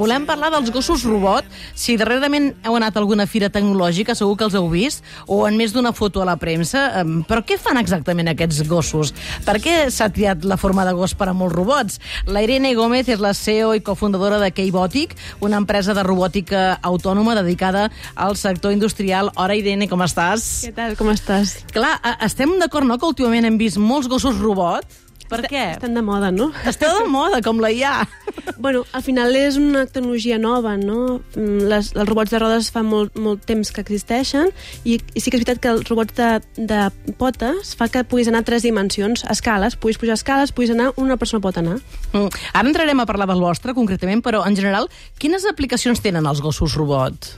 Volem parlar dels gossos robot. Si darrerament heu anat a alguna fira tecnològica, segur que els heu vist, o en més d'una foto a la premsa. Em, Però què fan exactament aquests gossos? Per què s'ha triat la forma de gos per a molts robots? La Irene Gómez és la CEO i cofundadora de Keybotic, una empresa de robòtica autònoma dedicada al sector industrial. Hora, Irene, com estàs? Què tal, com estàs? Clar, estem d'acord, no?, que últimament hem vist molts gossos robot. Per què? Estan de moda, no? Esteu de moda, com la IA. bueno, al final és una tecnologia nova, no? Mm, Les, els robots de rodes fa molt, molt temps que existeixen i, i sí que és veritat que els robots de, de potes fa que puguis anar a tres dimensions, escales, puguis pujar escales, puguis anar, una persona pot anar. Mm. Ara entrarem a parlar del vostre, concretament, però en general, quines aplicacions tenen els gossos robot?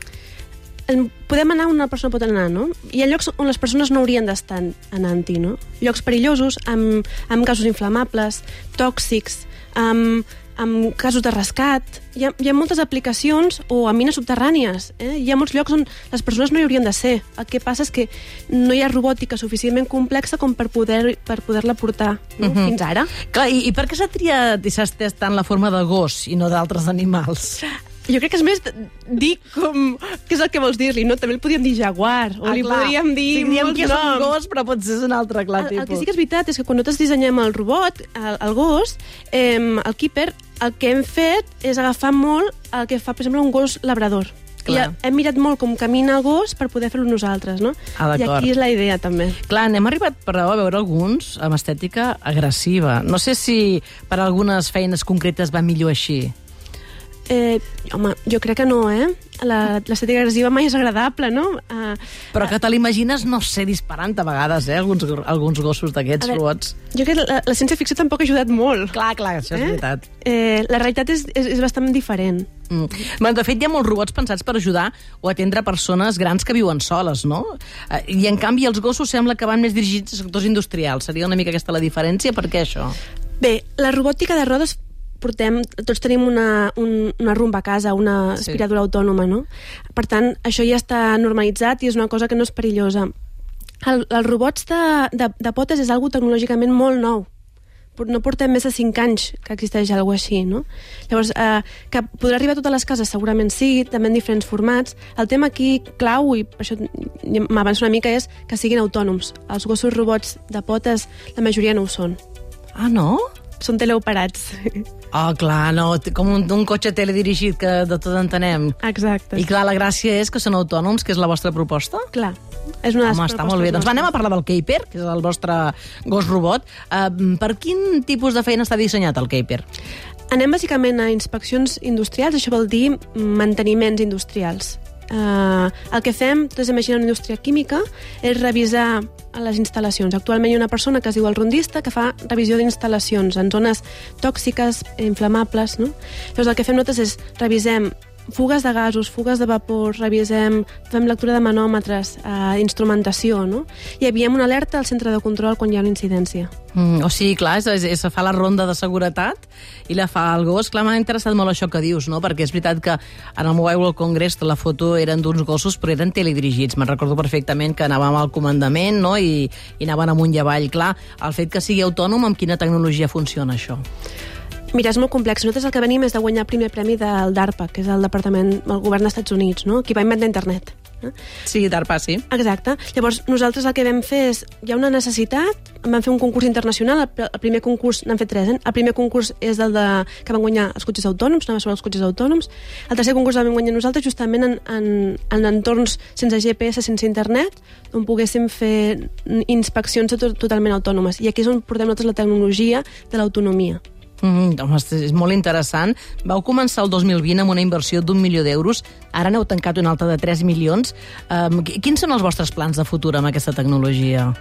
Podem anar, una persona pot anar, no? Hi ha llocs on les persones no haurien d'estar anant-hi, no? Llocs perillosos, amb, amb gasos inflamables, tòxics, amb, amb casos de rescat. Hi ha, hi ha moltes aplicacions o a mines subterrànies. Eh? Hi ha molts llocs on les persones no hi haurien de ser. El que passa és que no hi ha robòtica suficientment complexa com per poder per poder-la portar no? Mhm. fins ara. Clar, i, i per què s'ha triat i s'ha estès tant la forma de gos i no d'altres animals? Jo crec que és més dir com... Què és el que vols dir-li, no? També el podríem dir jaguar, o li podríem dir sí, molts que és un gos, però potser és un altre, clar, El, el que tipus. sí que és veritat és que quan nosaltres dissenyem el robot, el, el gos, eh, el keeper, el que hem fet és agafar molt el que fa, per exemple, un gos labrador. I Clar. hem mirat molt com camina el gos per poder fer-ho nosaltres, no? Ah, I aquí és la idea, també. Clar, n'hem arribat però, a veure alguns amb estètica agressiva. No sé si per algunes feines concretes va millor així. Eh, home, jo crec que no, eh? La- L'estètica agressiva mai és agradable, no? Uh, Però que te l'imagines, no sé, disparant a vegades, eh, alguns, alguns gossos d'aquests robots. jo crec que la, la ciència-ficció tampoc ha ajudat molt. Clar, clar, això és Eh? veritat. Eh, la realitat és, és, és bastant diferent. Mm. Bueno, de fet, hi ha molts robots pensats per ajudar o atendre persones grans que viuen soles, no? Eh, I, en canvi, els gossos sembla que van més dirigits a sectors industrials. Seria una mica aquesta la diferència? Per què això? Bé, la robòtica de rodes portem, tots tenim una, un, una rumba a casa, una Sí. aspiradora autònoma, no? Per tant, això ja està normalitzat i és una cosa que no és perillosa. El, els robots de, de, de potes és algo tecnològicament molt nou. No portem més de 5 anys que existeix alguna així, no? Llavors, eh, que podrà arribar a totes les cases, segurament sí, també en diferents formats. El tema aquí clau, i per això m'avanço una mica, és que siguin autònoms. Els gossos robots de potes, la majoria no ho són. Ah, no? Són teleoperats. Oh, clar, no, com un, un cotxe teledirigit que de tot entenem. Exacte. I clar, la gràcia és que són autònoms, que és la vostra proposta? Clar, és una Home, està molt bé. Doncs va, anem a parlar del Caper, que és el vostre gos robot. Uh, per quin tipus de feina està dissenyat el Caper? Anem bàsicament a inspeccions industrials, això vol dir manteniments industrials. Uh, el que fem, doncs imagina una indústria química, és revisar les instal·lacions. Actualment hi ha una persona que es diu el rondista que fa revisió d'instal·lacions en zones tòxiques, inflamables. No? Llavors el que fem nosaltres és revisem fugues de gasos, fugues de vapor, revisem, fem lectura de manòmetres, eh, instrumentació, no? I enviem una alerta al centre de control quan hi ha una incidència. Mm, o sigui, clar, és, és, és fa la ronda de seguretat i la fa el gos. Clar, m'ha interessat molt això que dius, no? Perquè és veritat que en el Mobile World Congress la foto eren d'uns gossos, però eren teledirigits. Me'n recordo perfectament que anàvem al comandament, no?, i, i anaven amunt i avall. Clar, el fet que sigui autònom, amb quina tecnologia funciona això? Mira, és molt complex. Nosaltres el que venim és de guanyar el primer premi del DARPA, que és el Departament del Govern dels Estats Units, no? qui va inventar internet. eh? Sí, d'arpa, sí. Exacte. Llavors, nosaltres el que vam fer és... Hi ha una necessitat, vam fer un concurs internacional, el, pr- el primer concurs, n'han fet tres, eh? El primer concurs és el de, que van guanyar els cotxes autònoms, anava sobre els cotxes autònoms. El tercer concurs el vam guanyar nosaltres justament en, en, en entorns sense GPS, sense internet, on poguéssim fer inspeccions to totalment autònomes. I aquí és on portem nosaltres la tecnologia de l'autonomia. Mm, és- és molt interessant. Vau començar el 2020 amb una inversió d'un milió d'euros, ara n'heu tancat una altra de 3 milions. Um, quins són els vostres plans de futur amb aquesta tecnologia?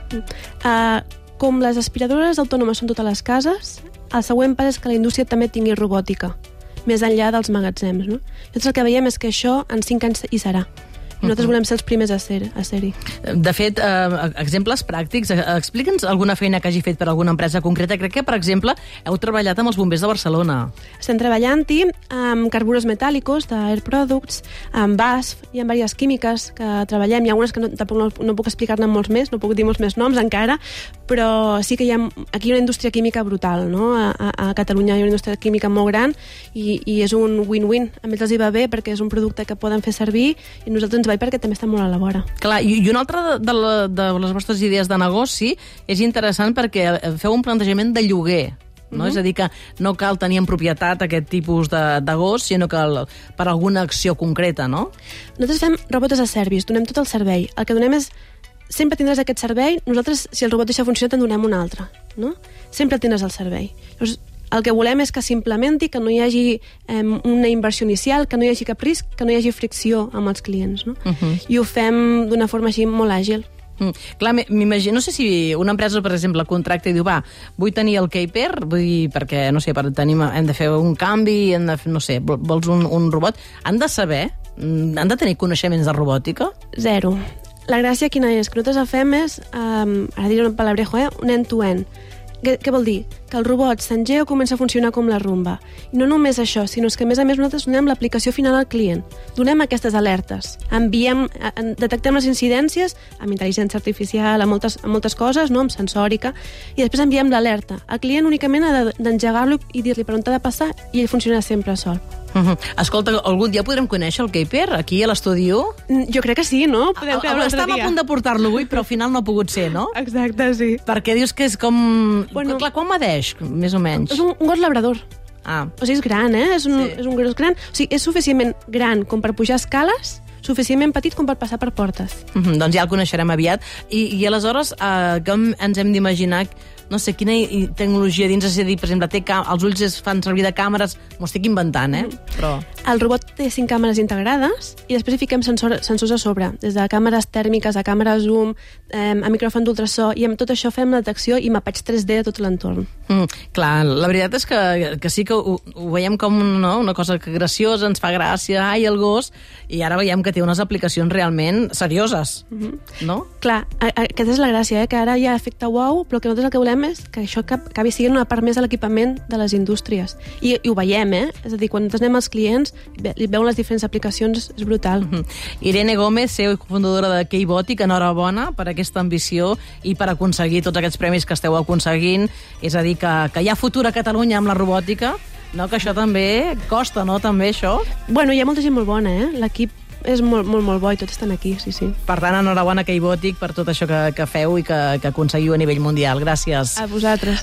Uh, com les aspiradores autònomes són totes les cases, el següent pas és que la indústria també tingui robòtica, més enllà dels magatzems. No? Llavors el que veiem és que això en 5 anys hi serà. Nosaltres volem ser els primers a ser-hi. A ser De fet, eh, exemples pràctics, eh, explica'ns alguna feina que hagi fet per alguna empresa concreta. Crec que, per exemple, heu treballat amb els bombers de Barcelona. Estem treballant-hi amb carburos metàl·licos d'Air Products, amb BASF i amb diverses químiques que treballem. Hi ha algunes que no, tampoc no, no puc explicar-ne molts més, no puc dir molts més noms encara, però sí que hi ha aquí una indústria química brutal, no? A, a, a Catalunya hi ha una indústria química molt gran i, i és un win-win. A ells els hi va bé perquè és un producte que poden fer servir i nosaltres ens bé perquè també està molt a la vora. Clar, i, i una altra de, de, la, de les vostres idees de negoci és interessant perquè feu un plantejament de lloguer. No? Uh -huh. És a dir, que no cal tenir en propietat aquest tipus de, de gos, sinó que el, per alguna acció concreta, no? Nosaltres fem robotes a service, donem tot el servei. El que donem és sempre tindràs aquest servei, nosaltres, si el robot deixa funcionar, te'n donem un altre. No? Sempre tindràs el servei. Llavors, el que volem és que s'implementi, que no hi hagi eh, una inversió inicial, que no hi hagi cap risc, que no hi hagi fricció amb els clients. No? Uh -huh. I ho fem d'una forma així molt àgil. Mm. Clar, m'imagino, no sé si una empresa, per exemple, contracta i diu, va, vull tenir el Keiper, vull dir, perquè, no sé, per tenir, hem de fer un canvi, hem de fer, no sé, vols un, un robot, han de saber, mm, han de tenir coneixements de robòtica? Zero. La gràcia quina és? Que nosaltres fem és, um, ara diré un palabrejo, eh? un end-to-end. -end què, què vol dir? Que el robot s'engega o comença a funcionar com la rumba. I no només això, sinó que a més a més nosaltres donem l'aplicació final al client. Donem aquestes alertes. Enviem, detectem les incidències amb intel·ligència artificial, amb moltes, amb moltes coses, no? amb sensòrica, i després enviem l'alerta. El client únicament ha d'engegar-lo i dir-li per on ha de passar i ell funciona sempre sol. Uh -huh. Escolta, algun dia podrem conèixer el Keiper aquí a l'estudi mm, Jo crec que sí, no? Podem a, Estàvem a punt de portar-lo avui, però al final no ha pogut ser, no? Exacte, sí. Perquè dius que és com... Bueno, Clar, quan medeix, més o menys? És un, un gos labrador. Ah. O sigui, és gran, eh? És un, sí. és un gos gran. O sigui, és suficientment gran com per pujar escales, suficientment petit com per passar per portes. Uh -huh, doncs ja el coneixerem aviat. I, i aleshores, eh, com ens hem d'imaginar no sé quina tecnologia dins, és a dir, per exemple, té els ulls es fan servir de càmeres, m'ho estic inventant, eh? Mm. Però... El robot té cinc càmeres integrades i després hi fiquem sensor, sensors a sobre, des de càmeres tèrmiques a càmeres zoom, eh, a micròfon d'ultrasó, i amb tot això fem la detecció i mapatge 3D de tot l'entorn. Mm, clar, la veritat és que, que sí que ho, ho veiem com no? una cosa que graciosa, ens fa gràcia, ai, el gos, i ara veiem que té unes aplicacions realment serioses, mm -hmm. no? Clar, a, a, aquesta és la gràcia, eh? que ara hi ha efecte wow, però que nosaltres el que volem és que això acabi sent una part més de l'equipament de les indústries. I, I ho veiem, eh? És a dir, quan anem als clients, veuen les diferents aplicacions, és brutal. Mm -hmm. Irene Gómez, CEO i cofundadora de Keybotic, enhorabona per aquesta ambició i per aconseguir tots aquests premis que esteu aconseguint. És a dir, que, que hi ha futur a Catalunya amb la robòtica, no? que això també costa, no?, també això? Bueno, hi ha molta gent molt bona, eh? L'equip és molt, molt, molt bo i tots estan aquí, sí, sí. Per tant, enhorabona a Keibòtic per tot això que, que feu i que, que aconseguiu a nivell mundial. Gràcies. A vosaltres.